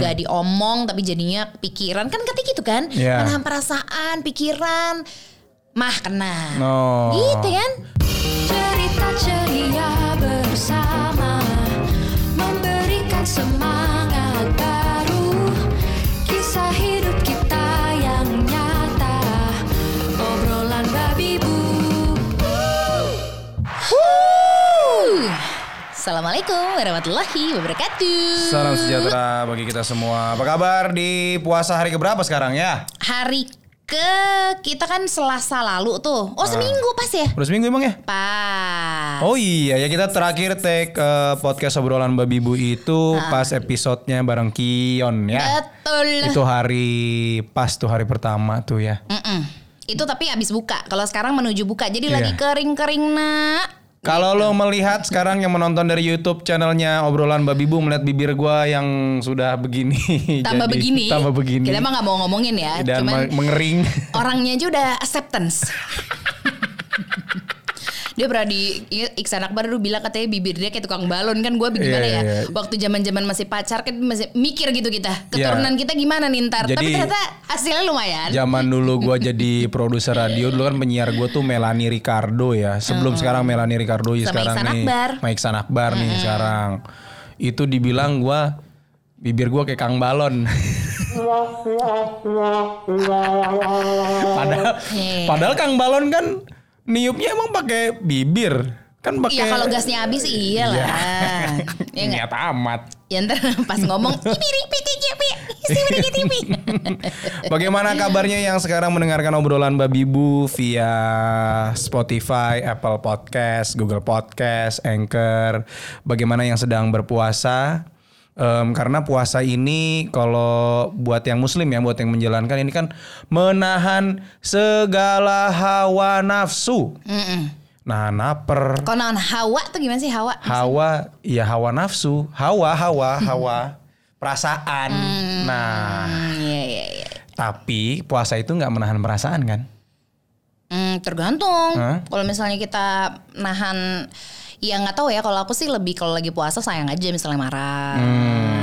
Gak diomong tapi jadinya pikiran kan ketik gitu kan. Iya. Menahan perasaan, pikiran. Mah kena. Oh. Gitu kan? Cerita ceria bersama Assalamualaikum warahmatullahi wabarakatuh. Salam sejahtera bagi kita semua. Apa kabar di puasa hari keberapa sekarang ya? Hari ke kita kan Selasa lalu tuh. Ah. Oh seminggu pas ya? Udah seminggu emang ya? Pas. Oh iya ya kita terakhir take eh, podcast obrolan babi bu itu pas episodenya bareng Kion ya. Betul. Itu hari pas tuh hari pertama tuh ya. Mm-mm. Itu tapi habis buka. Kalau sekarang menuju buka. Jadi Iya. lagi kering-kering nak. Kalau lo melihat sekarang yang menonton dari YouTube channelnya obrolan babi bu melihat bibir gua yang sudah begini. Tambah Jadi, begini. Tambah begini. Kita emang nggak mau ngomongin ya. Dan Cuman me- mengering. orangnya aja udah acceptance. dia pernah di ingat Iksan Akbar dulu bilang katanya bibir dia kayak tukang balon kan gue gimana Iya, ya iya. waktu zaman zaman masih pacar kan masih mikir gitu kita keturunan kita gimana nih ntar tapi Jadi- ternyata hasilnya lumayan Zaman dulu gua jadi produser radio dulu kan penyiar gua tuh Melanie Ricardo ya. Sebelum sekarang Melanie Ricardo ya Sama sekarang Iksan nih Akbar. Mike Iksan Akbar nih sekarang. Itu dibilang gua bibir gua kayak Kang Balon. padahal Iya. padahal Kang Balon kan niupnya emang pakai bibir. Kan pakai Iya kalau gasnya habis iya lah. Iya nggak? Niat amat. Ya ntar pas ngomong. Bagaimana kabarnya yang sekarang mendengarkan obrolan Babi Bu via Spotify, Apple Podcast, Google Podcast, Anchor. Bagaimana yang sedang berpuasa? Em, karena puasa ini kalau buat yang muslim ya, buat yang menjalankan ini kan menahan segala hawa nafsu. Nah, naper, Kalau naon hawa tuh gimana sih hawa? hawa, ya hawa nafsu, hawa, hawa, hawa, perasaan. Nah, Hmm, Iya iya iya. tapi puasa itu nggak menahan perasaan kan? Hmm, tergantung. Hah? Kalau misalnya kita nahan ya nggak tahu ya. Kalau aku sih lebih kalau lagi puasa sayang aja misalnya marah,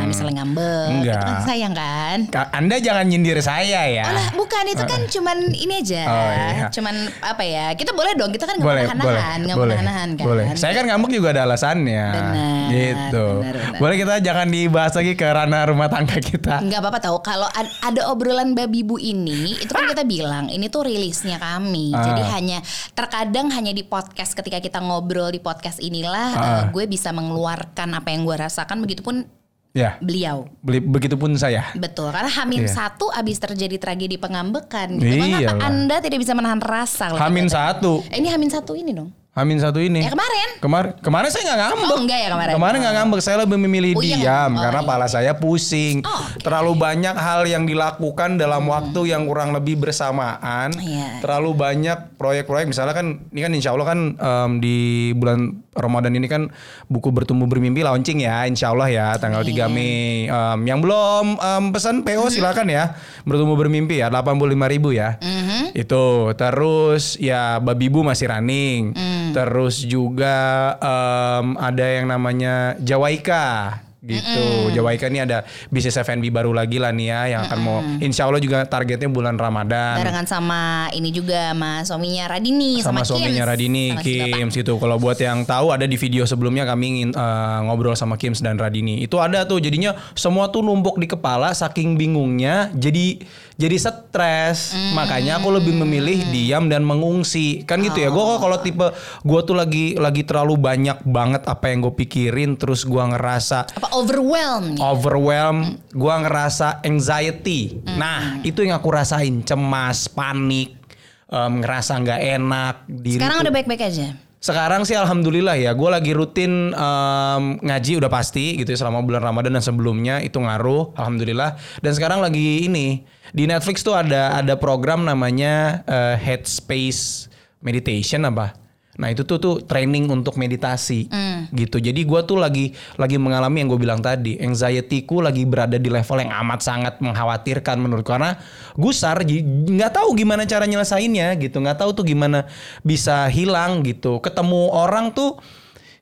misalnya ngambek, Hmm. Enggak. itu kan sayang kan? Ka- Anda jangan nyindir saya ya. Oh bukan itu kan cuman ini aja, Oh, iya. cuman apa ya? Kita boleh dong, kita kan nggak boleh, boleh, nahan, nggak boleh, nahan kan? boleh. Saya kan ngambek juga ada alasannya. Benar, gitu. benar, benar. Boleh kita jangan dibahas lagi ke ranah rumah tangga kita. Nggak apa-apa tahu kalau ad- ada obrolan babi bu ini itu kan kita bilang ini tuh rilisnya kami Ah. jadi hanya terkadang hanya di podcast ketika kita ngobrol di podcast inilah Ah. eh, gue bisa mengeluarkan apa yang gue rasakan begitupun Ya, beliau beli- begitupun saya. betul karena Hamin Iya. satu abis terjadi tragedi pengambekan gitu. mengapa Iyalah. anda tidak bisa menahan rasa Hamin satu. Eh, ini Hamin satu ini dong Hamin satu ini. ya kemarin Kemarin kemarin saya nggak ngambek. Oh, enggak ya kemarin? Kemarin nggak ngambek, saya lebih memilih Oh, iya diam? Oh, karena iya. pala saya pusing. Oh, oke. Terlalu banyak hal yang dilakukan dalam waktu yang kurang lebih bersamaan. Iya. Terlalu banyak proyek-proyek misalnya kan ini kan insya Allah kan em, di bulan Ramadan ini kan buku bertumbuh bermimpi launching ya insya Allah ya tanggal Iya. 3 Mei. Em, yang belum em, pesan PO silakan ya bertumbuh bermimpi ya 85.000 ribu ya. Mhm. Itu terus ya Babibu masih running. Mm. Terus juga em, ada yang namanya Jawaika gitu. Jawaika ini ada bisnis F&B baru lagi lah nih ya yang akan mau Insya Allah juga targetnya bulan Ramadan. barengan sama ini juga sama suaminya Radini sama, sama, suaminya Kims, Radini, sama. Kims gitu. Kalau buat yang tahu ada di video sebelumnya kami ingin eh, ngobrol sama Kims dan Radini. Itu ada tuh jadinya semua tuh numpuk di kepala saking bingungnya jadi jadi stres. Hmm. Makanya aku lebih memilih diam dan mengungsi. Kan gitu ya. Gue kalau tipe gue tuh lagi lagi terlalu banyak banget apa yang gue pikirin terus gua ngerasa apa overwhelmed overwhelm, gua ngerasa anxiety. Nah, itu yang aku rasain, cemas, panik, em, ngerasa nggak enak. Diri sekarang tuh- udah baik-baik aja sekarang sih alhamdulillah ya, gue lagi rutin em, ngaji udah pasti gitu ya selama bulan Ramadan dan sebelumnya itu ngaruh, alhamdulillah. Dan sekarang lagi ini di Netflix tuh ada ada program namanya eh, Headspace Meditation apa? Nah itu tuh tuh training untuk meditasi gitu. Jadi gue tuh lagi lagi mengalami yang gue bilang tadi, anxiety-ku lagi berada di level yang amat sangat mengkhawatirkan menurut karena gusar nggak tahu gimana cara nyelesainnya gitu, nggak tahu tuh gimana bisa hilang gitu. Ketemu orang tuh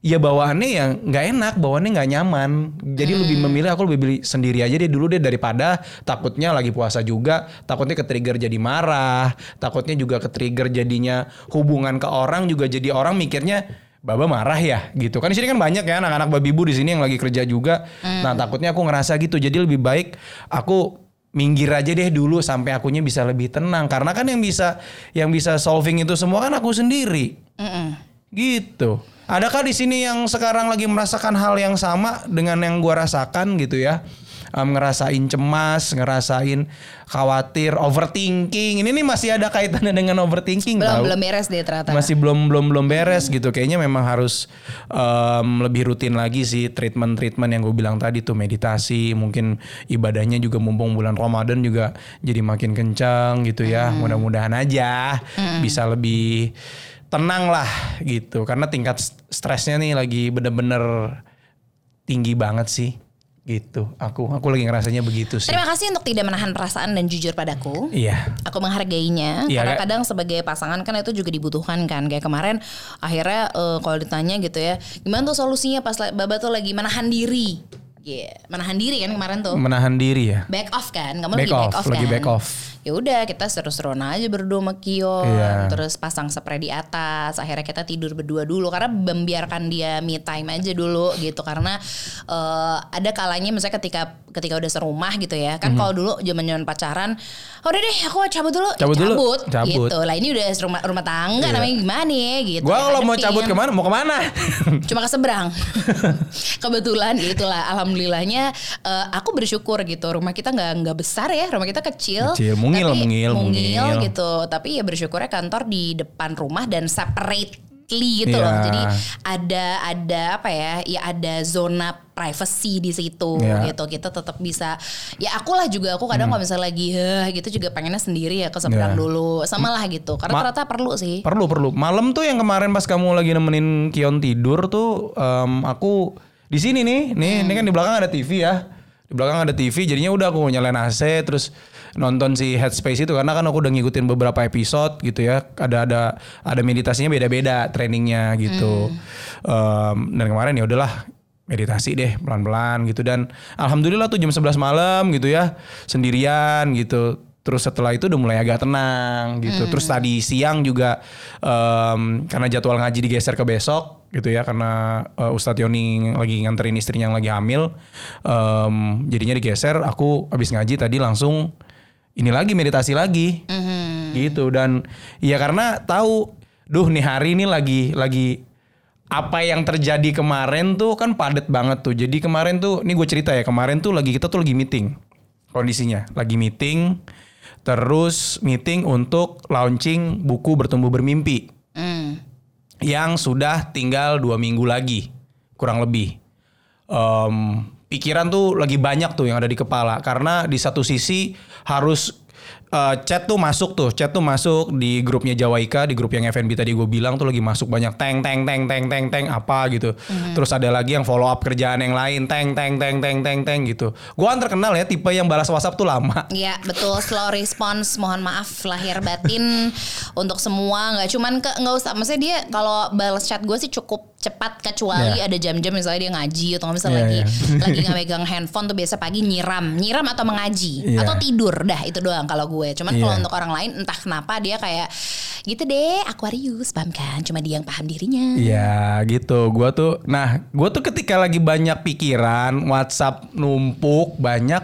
ya bawaannya yang nggak enak, bawaannya nggak nyaman. Jadi lebih memilih aku lebih beli sendiri aja deh dulu deh daripada takutnya lagi puasa juga, takutnya ke-trigger jadi marah, takutnya juga ke-trigger jadinya hubungan ke orang juga jadi orang mikirnya Baba marah ya gitu kan di sini kan banyak ya anak-anak babi bu di sini yang lagi kerja juga. Nah takutnya aku ngerasa gitu jadi lebih baik aku minggir aja deh dulu sampai akunya bisa lebih tenang karena kan yang bisa yang bisa solving itu semua kan aku sendiri. Gitu. Adakah di sini yang sekarang lagi merasakan hal yang sama dengan yang gua rasakan gitu ya? Em, ngerasain cemas, ngerasain khawatir, overthinking. Ini nih masih ada kaitannya dengan overthinking Belum tau. belum beres deh ternyata. Masih belum belum belum beres gitu. Kayaknya memang harus em, lebih rutin lagi sih treatment-treatment yang gue bilang tadi tuh meditasi, mungkin ibadahnya juga mumpung bulan Ramadan juga jadi makin kencang gitu ya. Mudah-mudahan aja bisa lebih tenang lah gitu. Karena tingkat st- stresnya nih lagi bener-bener tinggi banget sih gitu. Aku aku lagi ngerasanya begitu sih. Terima kasih untuk tidak menahan perasaan dan jujur padaku. Iya. Aku menghargainya Iya, karena kadang sebagai pasangan kan itu juga dibutuhkan kan. Kayak kemarin akhirnya eh, kalau ditanya gitu ya, gimana tuh solusinya pas Baba tuh lagi menahan diri. Iya, menahan diri kan kemarin tuh. Menahan diri ya. Back off kan, kamu Back lagi back off, off, lagi kan. back off. Ya udah kita seru-seruan aja berdua sama Kion, Iya. terus pasang spray di atas. Akhirnya kita tidur berdua dulu karena membiarkan dia me time aja dulu gitu karena eh, ada kalanya misalnya ketika ketika udah serumah gitu ya. Kan kalau dulu zaman-zaman pacaran, "Oh, udah deh aku cabut dulu. Mhm. Cabut dulu, cabut. Gitu. Lah ini udah rumah rumah tangga Iya. namanya gimana ya gitu. Gua kalau mau cabut ke mana? Mau ke mana? cuma ke seberang. Kebetulan itulah alhamdulillahnya eh, aku bersyukur gitu. Rumah kita nggak nggak besar ya, rumah kita kecil. Kecil, mungil, tapi- mungil, mungil. gitu. Tapi ya bersyukurnya kantor di depan rumah dan separately gitu loh. Iya. Jadi ada ada apa ya? Ya ada zona privacy di situ. Hmm. gitu. Kita tetap bisa ya akulah juga aku kadang kalau misalnya lagi "Heh," gitu juga pengennya sendiri ya ke seberang Iya. dulu. Sama lah gitu. Karena Ma- ternyata perlu sih. Perlu perlu. Malam tuh yang kemarin pas kamu lagi nemenin Kion tidur tuh em, aku di sini nih, nih ini kan di belakang ada TV ya. Di belakang ada TV, jadinya udah aku nyalain AC terus nonton si Headspace itu karena kan aku udah ngikutin beberapa episode gitu ya. Ada ada ada meditasinya beda-beda trainingnya gitu. Em, dan kemarin ya udahlah meditasi deh pelan-pelan gitu. Dan alhamdulillah tuh jam 11 malam gitu ya sendirian gitu. Terus setelah itu udah mulai agak tenang gitu. Terus tadi siang juga em, karena jadwal ngaji digeser ke besok gitu ya karena eh, Ustadz Yoni lagi nganterin istrinya yang lagi hamil em, jadinya digeser. Aku habis ngaji tadi langsung ini lagi meditasi lagi gitu dan ya karena tahu duh nih hari ini lagi lagi apa yang terjadi kemarin tuh kan padet banget tuh. Jadi kemarin tuh, ini gue cerita ya kemarin tuh lagi kita tuh lagi meeting kondisinya, lagi meeting, terus meeting untuk launching buku bertumbuh bermimpi Hmm. yang sudah tinggal dua minggu lagi kurang lebih. Em, pikiran tuh lagi banyak tuh yang ada di kepala karena di satu sisi harus eh, chat tuh masuk tuh, chat tuh masuk di grupnya Jawaika, di grup yang FNB tadi gue bilang tuh lagi masuk banyak teng teng teng teng teng teng apa gitu. Terus ada lagi yang follow up kerjaan yang lain teng teng teng teng teng teng gitu. Gue kan terkenal ya tipe yang balas WhatsApp tuh lama. Iya betul slow response mohon maaf lahir batin untuk semua nggak cuman ke nggak usah maksudnya dia kalau balas chat gue sih cukup cepat kecuali Iya. ada jam-jam misalnya dia ngaji atau misalnya Iya, lagi iya. lagi nggak megang handphone tuh biasa pagi nyiram nyiram atau mengaji Iya. atau tidur dah itu doang kalau gue cuman kalau Iya. untuk orang lain entah kenapa dia kayak gitu deh Aquarius paham kan cuma dia yang paham dirinya Iya gitu. Gua tuh, nah, gua tuh ketika lagi banyak pikiran, WhatsApp numpuk banyak,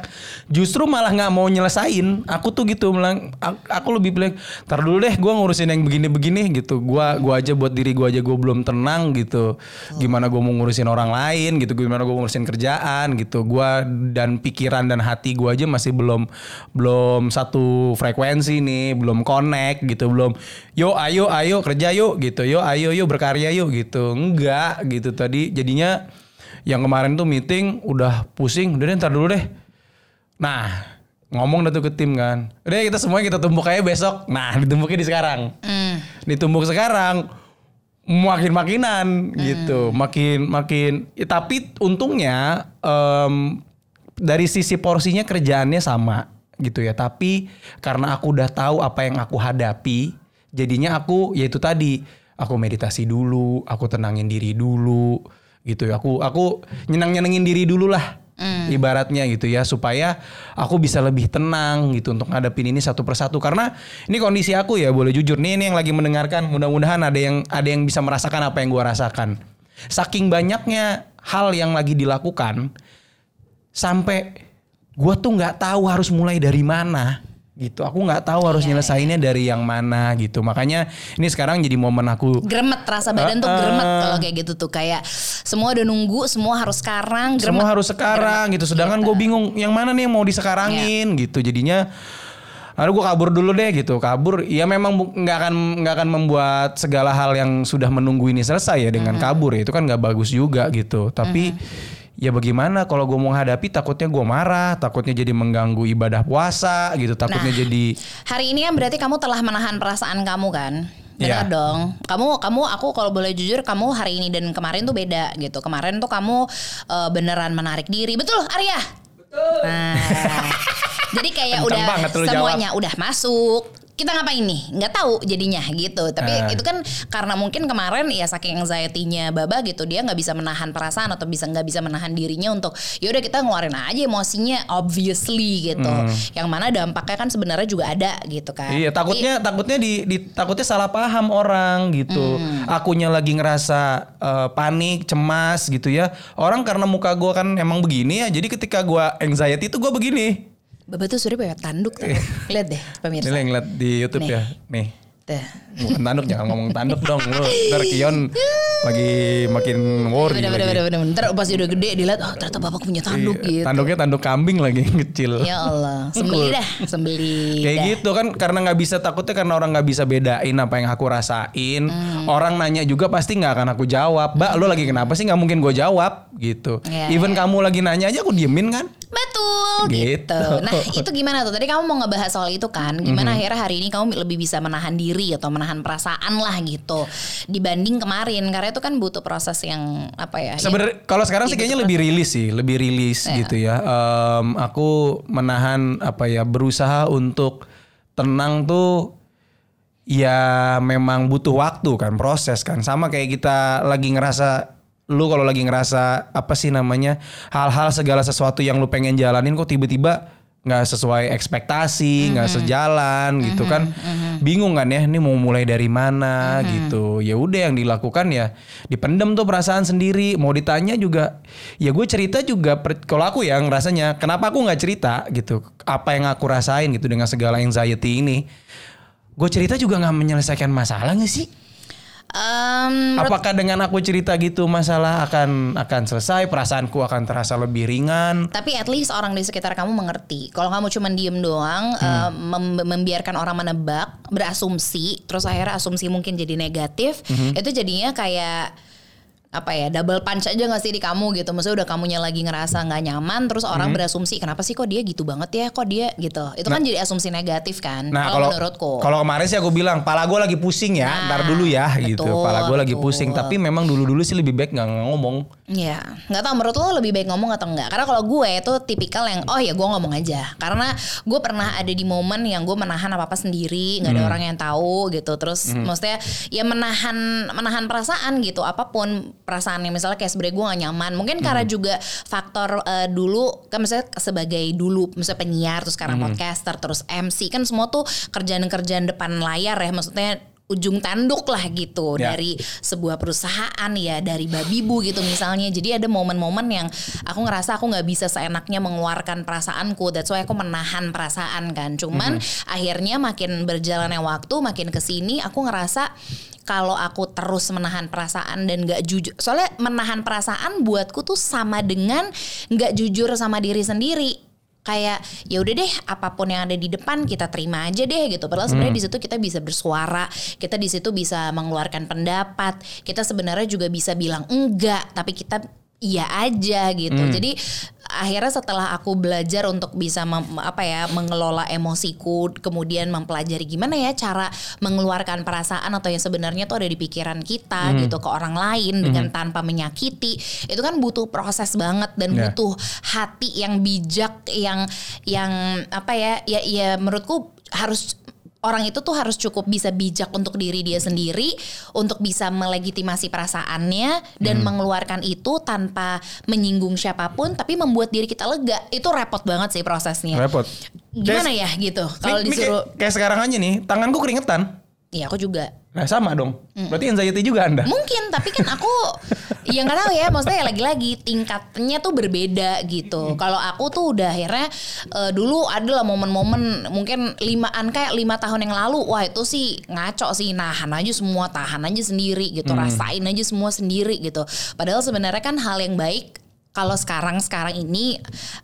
justru malah nggak mau nyelesain. Aku tuh gitu, bilang, aku, lebih bilang, tar dulu deh, gua ngurusin yang begini-begini gitu. Gua, gua aja buat diri gua aja gua belum tenang gitu. Gimana gua mau ngurusin orang lain gitu, gimana mau ngurusin kerjaan gitu. Gua dan pikiran dan hati gua aja masih belum, belum satu frekuensi nih, belum connect gitu, belum. Yo, ayo, ayo kerja yuk gitu. Yo, ayo, yuk berkarya yuk gitu. Enggak gitu tadi. Jadinya yang kemarin tuh meeting udah pusing. Udah deh ntar dulu deh. Nah ngomong dah tuh ke tim kan. Udah kita semuanya kita tumbuk aja besok. Nah ditumbukin di sekarang. Ditumbuk sekarang makin-makinan gitu. Makin makin ya, tapi untungnya em, dari sisi porsinya kerjaannya sama gitu ya. Tapi karena aku udah tahu apa yang aku hadapi, jadinya aku yaitu tadi aku meditasi dulu, aku tenangin diri dulu. gitu ya. Aku aku nyenang-nyenengin diri dulu lah. Ibaratnya gitu ya supaya aku bisa lebih tenang gitu untuk ngadepin ini satu persatu karena ini kondisi aku ya boleh jujur nih ini yang lagi mendengarkan mudah-mudahan ada yang ada yang bisa merasakan apa yang gua rasakan. Saking banyaknya hal yang lagi dilakukan sampai gue tuh nggak tahu harus mulai dari mana gitu. Aku nggak tahu harus nyelesainnya dari yang mana gitu. Makanya ini sekarang jadi momen aku Gremet rasa badan tuh Uh-uh. gremet kalau kayak gitu tuh. Kayak semua udah nunggu, semua harus sekarang, gremet. semua harus sekarang gitu. Sedangkan gue bingung yang mana nih yang mau disekarangin gitu. Jadinya Aduh gue kabur dulu deh gitu. Kabur ya memang nggak akan nggak akan membuat segala hal yang sudah menunggu ini selesai ya dengan kabur ya. Itu kan nggak bagus juga gitu. Tapi ya bagaimana kalau gue mau hadapi takutnya gue marah takutnya jadi mengganggu ibadah puasa gitu takutnya Nah. jadi Hari ini kan berarti kamu telah menahan perasaan kamu kan? Benar Iya. dong. Kamu kamu aku kalau boleh jujur kamu hari ini dan kemarin tuh beda gitu. Kemarin tuh kamu eh, beneran menarik diri. Betul, Arya? Betul. Nah. jadi kayak Kenceng udah semuanya udah masuk. Kita ngapain nih? Nggak tahu jadinya gitu. Tapi Ah. itu kan karena mungkin kemarin ya saking anxiety-nya Baba gitu dia nggak bisa menahan perasaan atau bisa nggak bisa menahan dirinya untuk ya udah kita ngeluarin aja emosinya obviously gitu. Yang mana dampaknya kan sebenarnya juga ada gitu kan. Hmm. Iya takutnya takutnya di, di- takutnya salah paham orang gitu. Akunya lagi ngerasa eh, panik, cemas gitu ya. Orang karena muka gua kan emang begini ya. Jadi ketika gua anxiety itu gua begini. Baba tuh sore banyak tanduk tuh. Lihat deh pemirsa. Ini yang ngeliat di YouTube Nih. ya. Nih. Tuh. Bukan tanduk jangan ngomong tanduk dong lu. Ntar Kion lagi makin worry. Bener bener lagi. bener bener. Ntar pas udah gede dilihat oh ternyata bapak punya tanduk Iya, gitu. Tanduknya tanduk kambing lagi kecil. Ya Allah, sembeli dah, sembeli. Kayak dah. gitu kan karena nggak bisa takutnya karena orang nggak bisa bedain apa yang aku rasain. Hmm. Orang nanya juga pasti nggak akan aku jawab. Mbak lo lagi kenapa sih nggak mungkin gue jawab gitu. Iya, Even kamu lagi nanya aja aku diemin kan. Betul Gitu. gitu. Nah itu gimana tuh? Tadi kamu mau ngebahas soal itu kan? Gimana akhirnya hari ini kamu lebih bisa menahan diri atau menahan perasaan lah gitu dibanding kemarin? Karena itu kan butuh proses yang apa ya? Sebenarnya kalau sekarang sih kayaknya lebih rilis sih, lebih rilis Iya. gitu ya. Em, aku menahan apa ya berusaha untuk tenang tuh ya memang butuh waktu kan proses kan sama kayak kita lagi ngerasa lu kalau lagi ngerasa apa sih namanya hal-hal segala sesuatu yang lu pengen jalanin kok tiba-tiba nggak sesuai ekspektasi nggak sejalan gitu kan. Bingung kan ya ini mau mulai dari mana gitu. Ya udah yang dilakukan ya dipendem tuh perasaan sendiri. Mau ditanya juga ya gue cerita juga kalau aku ya ngerasanya kenapa aku nggak cerita gitu? Apa yang aku rasain gitu dengan segala anxiety ini? Gue cerita juga nggak menyelesaikan masalah nggak sih Em, Apakah dengan aku cerita gitu masalah akan akan selesai, perasaanku akan terasa lebih ringan? tapi at least orang di sekitar kamu mengerti. Kalau kamu cuma diem doang, Hmm. eh, mem- membiarkan orang menebak, berasumsi, terus akhirnya asumsi mungkin jadi negatif, Hmm. itu jadinya kayak apa ya double punch aja gak sih di kamu gitu maksudnya udah kamunya lagi ngerasa nggak nyaman terus orang Hmm. berasumsi kenapa sih kok dia gitu banget ya kok dia gitu itu kan jadi asumsi negatif kan Nah kalau menurutku kalau kemarin sih aku bilang, pala gue lagi pusing ya, Nah, ntar dulu ya gitu. betul, Pala gue lagi pusing, tapi memang dulu-dulu sih lebih baik nggak ngomong. Iya, nggak tahu menurut lo lebih baik ngomong atau enggak? Karena kalau gue itu tipikal yang oh ya gue ngomong aja. Karena gue pernah ada di momen yang gue menahan apa apa sendiri, nggak Hmm. ada orang yang tahu gitu. Terus maksudnya ya menahan menahan perasaan gitu, apa pun perasaannya misalnya kayak sebenarnya gue gak nyaman. Mungkin karena Hmm. juga faktor eh, dulu kan misalnya sebagai dulu misalnya penyiar terus sekarang Hmm. podcaster terus MC kan semua tuh kerjaan-kerjaan depan layar ya maksudnya ujung tanduk lah gitu Ya. dari sebuah perusahaan ya dari babibu gitu misalnya. Jadi ada momen-momen yang aku ngerasa aku nggak bisa seenaknya mengeluarkan perasaanku. That's why aku menahan perasaan kan. Cuman akhirnya makin berjalannya waktu makin ke sini aku ngerasa kalau aku terus menahan perasaan dan nggak jujur soalnya menahan perasaan buatku tuh sama dengan nggak jujur sama diri sendiri kayak ya udah deh apa pun yang ada di depan kita terima aja deh gitu. Padahal sebenarnya di situ kita bisa bersuara kita di situ bisa mengeluarkan pendapat kita sebenarnya juga bisa bilang enggak tapi kita iya aja gitu. Jadi akhirnya setelah aku belajar untuk bisa mem- apa ya mengelola emosiku kemudian mempelajari gimana ya cara mengeluarkan perasaan atau yang sebenarnya tuh ada di pikiran kita gitu ke orang lain dengan tanpa menyakiti itu kan butuh proses banget dan Ya. butuh hati yang bijak yang yang apa ya ya ya menurutku harus orang itu tuh harus cukup bisa bijak untuk diri dia sendiri, untuk bisa melegitimasi perasaannya dan Hmm. mengeluarkan itu tanpa menyinggung siapa pun, tapi membuat diri kita lega. Itu repot banget sih prosesnya. Repot. Gimana Kayak- ya gitu? Kalau disuruh, kayak, kayak sekarang aja nih, tanganku keringetan. Ya aku juga. Nah sama dong. Berarti anxiety juga anda. Mungkin, tapi kan aku ya nggak tahu ya. Maksudnya ya lagi-lagi tingkatnya tuh berbeda gitu. Kalau aku tuh udah akhirnya eh, dulu adalah momen-momen mungkin limaan kayak lima tahun yang lalu. Wah itu sih ngaco sih. Nahan aja semua, tahan aja sendiri gitu. Rasain aja semua sendiri gitu. Padahal sebenarnya kan hal yang baik kalau sekarang sekarang ini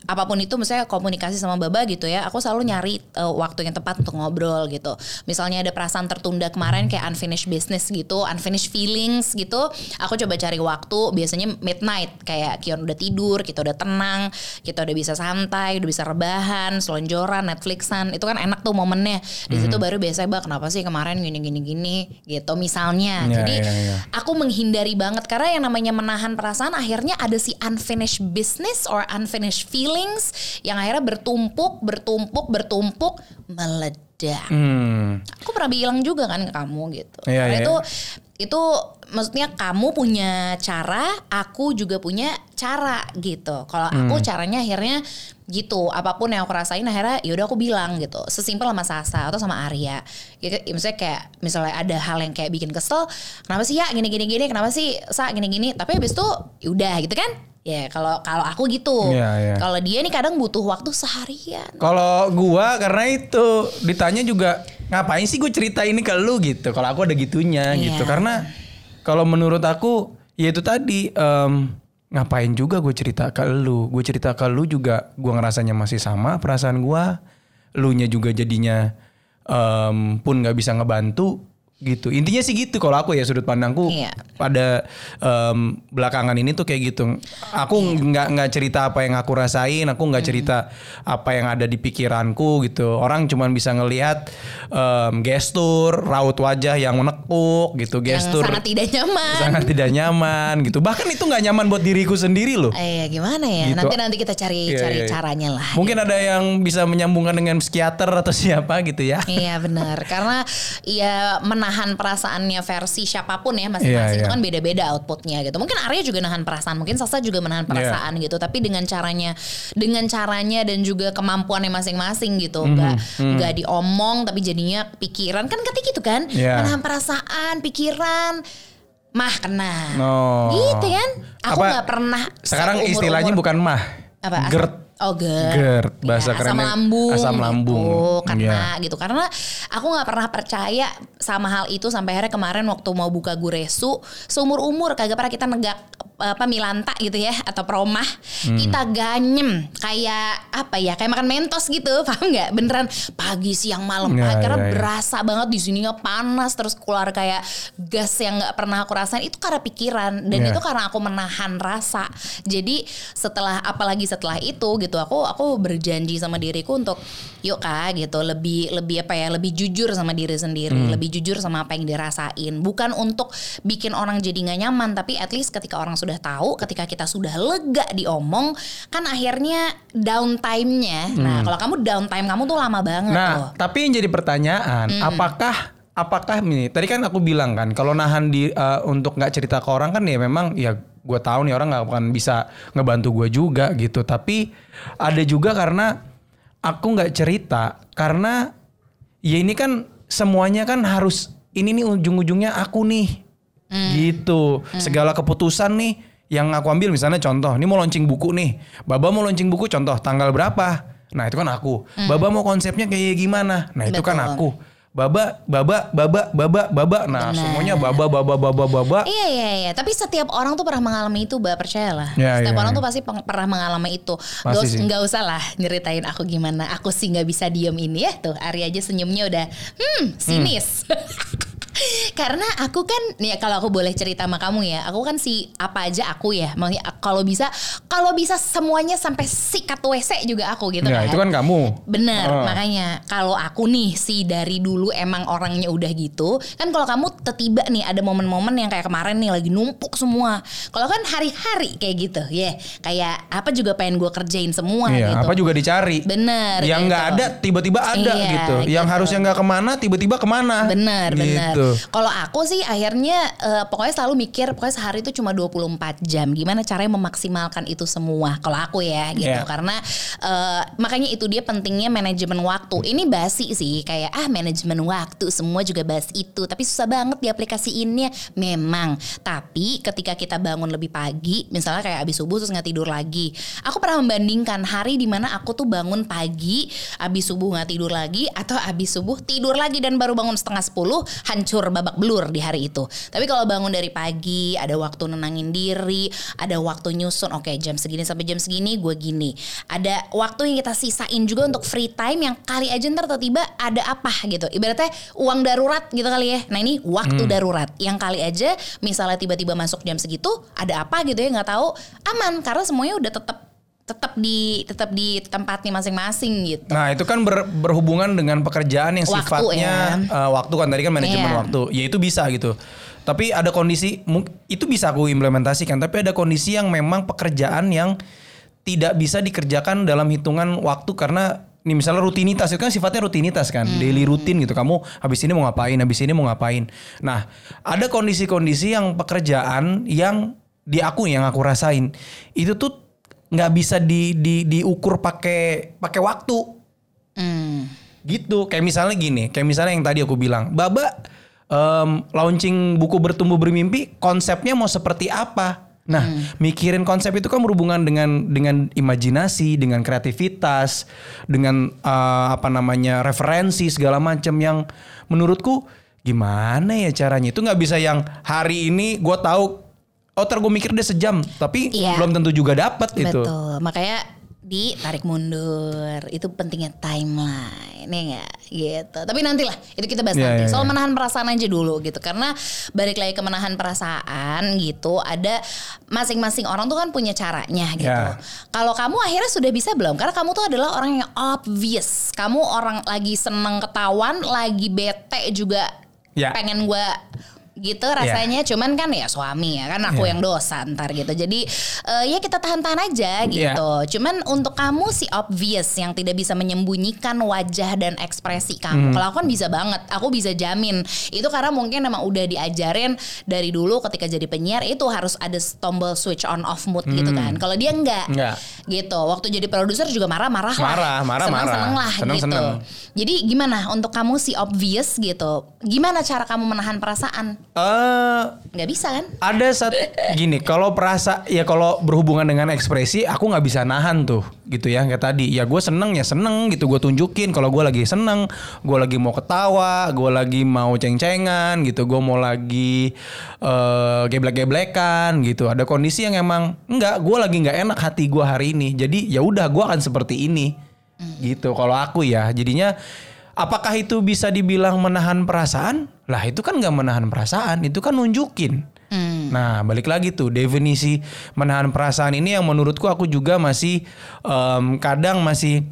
apa pun itu misalnya komunikasi sama Baba gitu ya aku selalu nyari uh, waktu yang tepat untuk ngobrol gitu. Misalnya ada perasaan tertunda kemarin kayak unfinished business gitu unfinished feelings gitu aku coba cari waktu biasanya midnight kayak Kion udah tidur kita udah tenang kita udah bisa santai udah bisa rebahan selonjoran Netflixan itu kan enak tuh momennya. Di situ baru biasanya bah kenapa sih kemarin gini gini gini? gitu misalnya. Ya, jadi ya, ya. aku menghindari banget karena yang namanya menahan perasaan akhirnya ada si unfinished business or unfinished feelings yang akhirnya bertumpuk, bertumpuk, bertumpuk, meledak. Hmm. Aku pernah bilang juga kan ke kamu gitu. Karena iya. itu itu maksudnya kamu punya cara, aku juga punya cara gitu. Kalau aku Hmm. caranya akhirnya gitu, apa pun yang aku rasain akhirnya yaudah aku bilang gitu. Sesimpel sama Sasa atau sama Arya. Ya, misalnya kayak misalnya ada hal yang kayak bikin kesel, kenapa sih ya gini gini gini, kenapa sih Sa gini gini. Tapi habis itu yaudah gitu kan. Ya kalau kalau aku gitu. Iya, iya. Kalau dia nih kadang butuh waktu seharian. Kalau gua karena itu ditanya juga ngapain sih gue cerita ini ke lu gitu. Kalau aku ada gitunya Iya. gitu. Karena kalau menurut aku ya itu tadi em, ngapain juga gue cerita ke lu. Gue cerita ke lu juga gua ngerasanya masih sama perasaan gua. Lu nya juga jadinya em, pun nggak bisa ngebantu gitu. Intinya sih gitu kalau aku ya sudut pandangku Iya. pada em, belakangan ini tuh kayak gitu. Aku nggak nggak cerita apa yang aku rasain, aku nggak cerita apa yang ada di pikiranku gitu. Orang cuman bisa ngelihat em, gestur, raut wajah yang menekuk gitu, Yang gestur sangat tidak nyaman. sangat tidak nyaman gitu. Bahkan itu nggak nyaman buat diriku sendiri loh. Eh gimana ya? Gitu. Nanti nanti kita cari Iya, cari iya, iya. caranya lah. Mungkin ada yang bisa menyambungkan dengan psikiater atau siapa gitu ya. Iya benar karena ya menahan perasaannya versi siapa pun ya masing-masing Iya, itu iya. kan beda-beda outputnya gitu. Mungkin Arya juga nahan perasaan, mungkin Sasa juga menahan Iya. perasaan gitu. Tapi dengan caranya, dengan caranya dan juga kemampuannya masing-masing gitu. Mhm, Nggak nggak diomong tapi jadinya pikiran kan ketik gitu kan. Iya. Menahan perasaan, pikiran, mah kena. Oh. Gitu kan? Aku nggak pernah. Sekarang istilahnya bukan mah. apa? Gerd. Oh GERD. GERD, bahasa Iya, asam kerennya lambung. asam lambung. Gitu, karena Iya. gitu. Karena aku nggak pernah percaya sama hal itu sampai akhirnya kemarin waktu mau buka guresu seumur umur kagak pernah kita negak apa milanta gitu ya atau promah Hmm. kita ganyem kayak apa ya kayak makan mentos gitu paham nggak beneran pagi siang malam karena iya, iya. berasa banget di sininya panas terus keluar kayak gas yang nggak pernah aku rasain itu karena pikiran dan Iya. itu karena aku menahan rasa jadi setelah apalagi setelah itu gitu aku aku berjanji sama diriku untuk yuk kak gitu. Lebih lebih apa ya lebih jujur sama diri sendiri lebih jujur sama apa yang dirasain. Bukan untuk bikin orang jadi nggak nyaman tapi at least ketika orang sudah tahu ketika kita sudah lega diomong kan akhirnya downtime-nya. Nah kalau kamu downtime kamu tuh lama banget Nah, tuh tapi yang jadi pertanyaan, apakah apakah nih? Tadi kan aku bilang kan, kalau nahan di eh, untuk nggak cerita ke orang kan ya memang ya gue tahu nih orang nggak akan bisa ngebantu gue juga gitu. Tapi ada juga karena aku nggak cerita karena ya ini kan semuanya kan harus ini nih ujung-ujungnya aku nih gitu. Segala keputusan nih yang aku ambil misalnya contoh, ini mau launching buku nih. Baba mau launching buku contoh tanggal berapa? Nah, itu kan aku. Baba mau konsepnya kayak gimana? Nah, itu kan Betul. aku. Baba, baba, baba, baba, baba. Nah, Benar. semuanya baba, baba, baba, baba. Iya iya iya, tapi setiap orang tuh pernah mengalami itu, Mbak, percayalah. Ya, setiap ya, orang ya. tuh pasti peng- pernah mengalami itu. Nggak us- sih. nggak usah lah nyeritain aku gimana. Aku sih nggak bisa diem ini ya tuh. Ari aja senyumnya udah hmm sinis. Karena aku kan nih kalau aku boleh cerita sama kamu ya, aku kan si apa aja aku ya. Maksudnya kalau bisa kalau bisa semuanya sampai sikat WC juga aku gitu Ya, kan. itu kan kamu. Bener, Oh. makanya kalau aku nih si dari dulu emang orangnya udah gitu, kan kalau kamu tiba nih ada momen-momen yang kayak kemarin nih lagi numpuk semua. Kalau kan hari-hari kayak gitu, ya kayak apa juga pengen gue kerjain semua Iya, gitu. apa juga dicari. Bener, Yang gitu. nggak ada tiba-tiba ada Iya, gitu. Yang gitu. harusnya nggak ke mana tiba-tiba ke mana. Bener, bener. Kalau aku sih akhirnya eh, pokoknya selalu mikir pokoknya sehari itu cuma 24 jam. Gimana caranya memaksimalkan itu semua? Kalau aku ya gitu. Iya. Karena eh, makanya itu dia pentingnya manajemen waktu. Ini basi sih kayak ah manajemen waktu semua juga bahas itu. Tapi susah banget diaplikasiinnya memang. Tapi ketika kita bangun lebih pagi, misalnya kayak abis subuh terus nggak tidur lagi. Aku pernah membandingkan hari di mana aku tuh bangun pagi, abis subuh nggak tidur lagi, atau abis subuh tidur lagi dan baru bangun setengah sepuluh, hancur babak belur di hari itu. Tapi kalau bangun dari pagi, ada waktu nenangin diri, ada waktu nyusun, oke jam segini sampai jam segini gue gini. Ada waktu yang kita sisain juga untuk free time yang kali aja ntar tiba-tiba ada apa gitu. Ibaratnya uang darurat gitu kali ya. Nah ini waktu darurat yang kali aja misalnya tiba-tiba masuk jam segitu ada apa gitu ya nggak tahu aman karena semuanya udah tetap tetap di tetap di tempatnya masing-masing gitu. Nah itu kan ber- berhubungan dengan pekerjaan yang Waktu, sifatnya ya. eh, waktu kan tadi kan manajemen Iya. waktu, ya itu bisa gitu. Tapi ada kondisi itu bisa aku implementasikan, tapi ada kondisi yang memang pekerjaan yang tidak bisa dikerjakan dalam hitungan waktu karena ini misalnya rutinitas itu kan sifatnya rutinitas kan, Hmm. daily rutin gitu. Kamu habis ini mau ngapain, habis ini mau ngapain. Nah, ada kondisi-kondisi yang pekerjaan yang di aku yang aku rasain itu tuh nggak bisa di, di diukur pakai pakai waktu. Hmm. gitu. Kayak misalnya gini kayak misalnya yang tadi aku bilang. Baba em, launching buku bertumbuh bermimpi konsepnya mau seperti apa? Nah mikirin konsep itu kan berhubungan dengan dengan imajinasi dengan kreativitas dengan eh, apa namanya referensi segala macam yang menurutku gimana ya caranya? Itu nggak bisa yang hari ini gue tahu oh gue mikir dia sejam tapi Iya. belum tentu juga dapat itu Betul. Makanya ditarik mundur. Itu pentingnya timeline. Ya enggak? Gitu. Tapi nantilah itu kita bahas Iya, nanti. iya, Soal iya. menahan perasaan aja dulu gitu. Karena balik lagi ke menahan perasaan gitu, ada masing-masing orang tuh kan punya caranya gitu. Iya. Kalau kamu akhirnya sudah bisa belum? Karena kamu tuh adalah orang yang obvious. Kamu orang lagi seneng ketahuan, lagi bete juga Ya. pengen gua gitu rasanya. Cuman kan ya suami ya kan aku Iya. yang dosa ntar gitu. Jadi eh, ya kita tahan-tahan aja gitu. Cuman untuk kamu si obvious yang tidak bisa menyembunyikan wajah dan ekspresi kamu kalau aku kan bisa banget. Aku bisa jamin. Itu karena mungkin emang udah diajarin dari dulu ketika jadi penyiar itu harus ada tombol switch on off mood gitu kan. Kalau dia enggak Enggak. gitu. Waktu jadi produser juga marah-marah lah. Marah, marah, seneng, marah. seneng lah Seneng, gitu. seneng. jadi gimana untuk kamu si obvious gitu? Gimana cara kamu menahan perasaan eh nggak bisa kan? ada saat gini kalau perasa ya kalau berhubungan dengan ekspresi aku nggak bisa nahan tuh gitu ya kayak tadi. Ya gue seneng ya seneng gitu. Gue tunjukin kalau gue lagi seneng gue lagi mau ketawa gue lagi mau ceng-cengan gitu. Gue mau lagi eh, geblek-geblekan gitu. Ada kondisi yang emang enggak gue lagi nggak enak hati gue hari ini. Jadi ya udah gue akan seperti ini gitu. Kalau aku ya jadinya Apakah itu bisa dibilang menahan perasaan? Lah itu kan nggak menahan perasaan, itu kan nunjukin. Nah balik lagi tuh definisi menahan perasaan ini yang menurutku aku juga masih em, kadang masih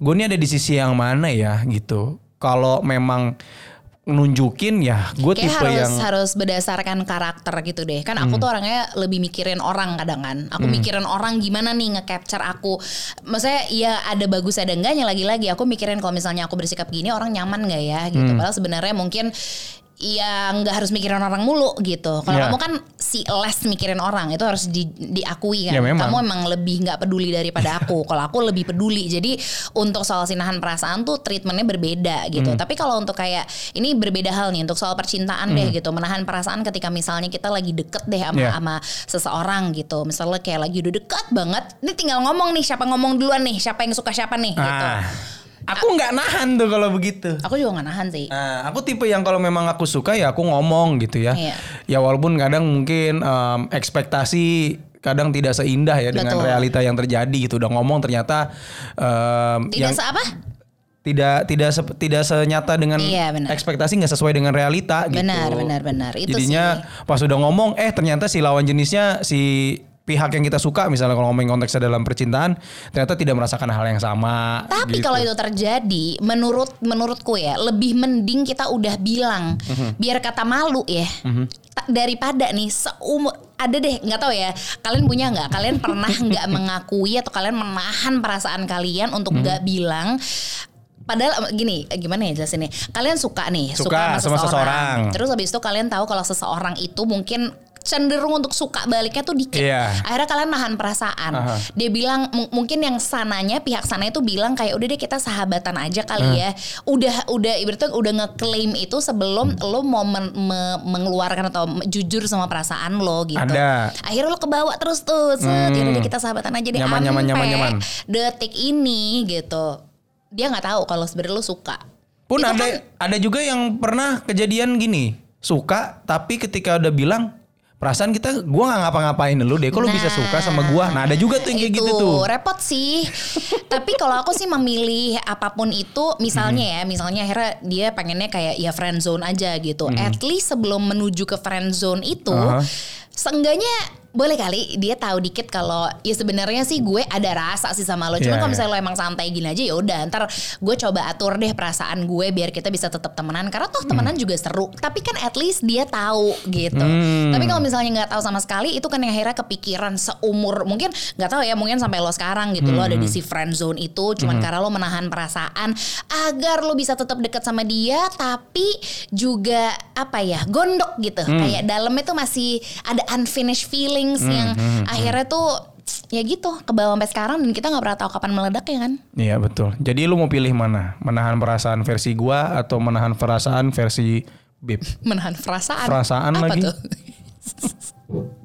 gue ini ada di sisi yang mana ya gitu. Kalau memang nunjukin ya gue tipe harus yang harus berdasarkan karakter gitu deh. Kan aku tuh orangnya lebih mikirin orang kadang kan. Aku mikirin orang gimana nih nge-capture aku. Maksudnya ya ada bagus ada enggaknya lagi-lagi. Aku mikirin kalau misalnya aku bersikap gini orang nyaman nggak ya gitu. Padahal sebenarnya mungkin ya nggak harus mikirin orang mulu gitu. Kalau Ya. kamu kan si less mikirin orang itu harus di- diakui kan. Ya, memang. Kamu emang lebih nggak peduli daripada aku. kalau aku lebih peduli. Jadi untuk soal sinahan perasaan tuh treatmentnya berbeda gitu. Hmm. Tapi kalau untuk kayak ini berbeda hal nih untuk soal percintaan deh gitu. Menahan perasaan ketika misalnya kita lagi deket deh sama Yeah. sama seseorang gitu. Misalnya kayak lagi udah dekat banget. Ini tinggal ngomong nih siapa ngomong duluan nih. Siapa yang suka siapa nih gitu. Aku nggak nahan tuh kalau begitu. Aku juga gak nahan sih. Nah, aku tipe yang kalau memang aku suka ya aku ngomong gitu ya. Iya. Ya walaupun kadang mungkin em, ekspektasi kadang tidak seindah ya dengan Betul. realita yang terjadi gitu. Udah ngomong ternyata em, Tidak yang apa? tidak tidak se- tidak senyata dengan Iya, benar. ekspektasi nggak sesuai dengan realita gitu. Benar, benar, benar. Itu Jadinya pas udah ngomong eh ternyata si lawan jenisnya si pihak yang kita suka misalnya kalau ngomongin konteksnya dalam percintaan ternyata tidak merasakan hal yang sama. Tapi gitu. kalau itu terjadi, menurut menurutku ya, lebih mending kita udah bilang, Mhm. biar kata malu ya, Ta- daripada nih seumur ada deh nggak tahu ya, kalian punya nggak? Kalian pernah nggak mengakui atau kalian menahan perasaan kalian untuk Mhm. nggak bilang? Padahal gini, gimana ya jelasinnya? Kalian suka nih, Suka sama seseorang. Terus habis itu kalian tahu kalau seseorang itu mungkin cenderung untuk suka baliknya tuh dikit. Iya. Akhirnya kalian nahan perasaan. Aha. Dia bilang mungkin yang sananya pihak sana itu bilang kayak udah deh kita sahabatan aja kali ya. Udah udah ibaratnya udah ngeklaim itu sebelum lo mau men- me- mengeluarkan atau jujur sama perasaan lo gitu. Ada. Akhirnya lo kebawa terus tuh. Set, Hmm. yaudah deh kita sahabatan aja deh. Nyaman, nyaman, nyaman, nyaman. Detik ini gitu. Dia nggak tahu kalau sebenarnya lo suka. Pun Itu ada kan- ada juga yang pernah kejadian gini suka tapi ketika udah bilang perasaan kita gua nggak ngapa-ngapain lu deh kok lu bisa suka sama gua nah ada juga tuh yang kayak gitu tuh repot sih. Tapi kalau aku sih memilih apa pun itu, misalnya Hmm. ya, misalnya akhirnya dia pengennya kayak ya friend zone aja gitu. At least sebelum menuju ke friend zone itu, Hmm. Aha. seenggaknya boleh kali dia tahu dikit kalau ya sebenarnya sih gue ada rasa sih sama lo. Cuma kalau iya. misalnya lo emang santai gini aja ya udah ntar gue coba atur deh perasaan gue biar kita bisa tetap temenan karena toh temenan juga seru. Tapi kan at least dia tahu gitu. Hmm. Tapi kalau misalnya nggak tahu sama sekali itu kan yang akhirnya kepikiran seumur mungkin nggak tahu ya mungkin sampai lo sekarang gitu lo ada di si friend zone itu cuman karena lo menahan perasaan agar lo bisa tetap dekat sama dia tapi juga apa ya gondok gitu kayak dalamnya tuh masih ada unfinished feelings yang akhirnya tuh ya gitu ke bawah sampai sekarang dan kita nggak pernah tahu kapan meledak ya kan? Iya betul. Jadi lu mau pilih mana? Menahan perasaan versi gua atau menahan perasaan versi Bib? Menahan perasaan? Perasaan apa lagi. tuh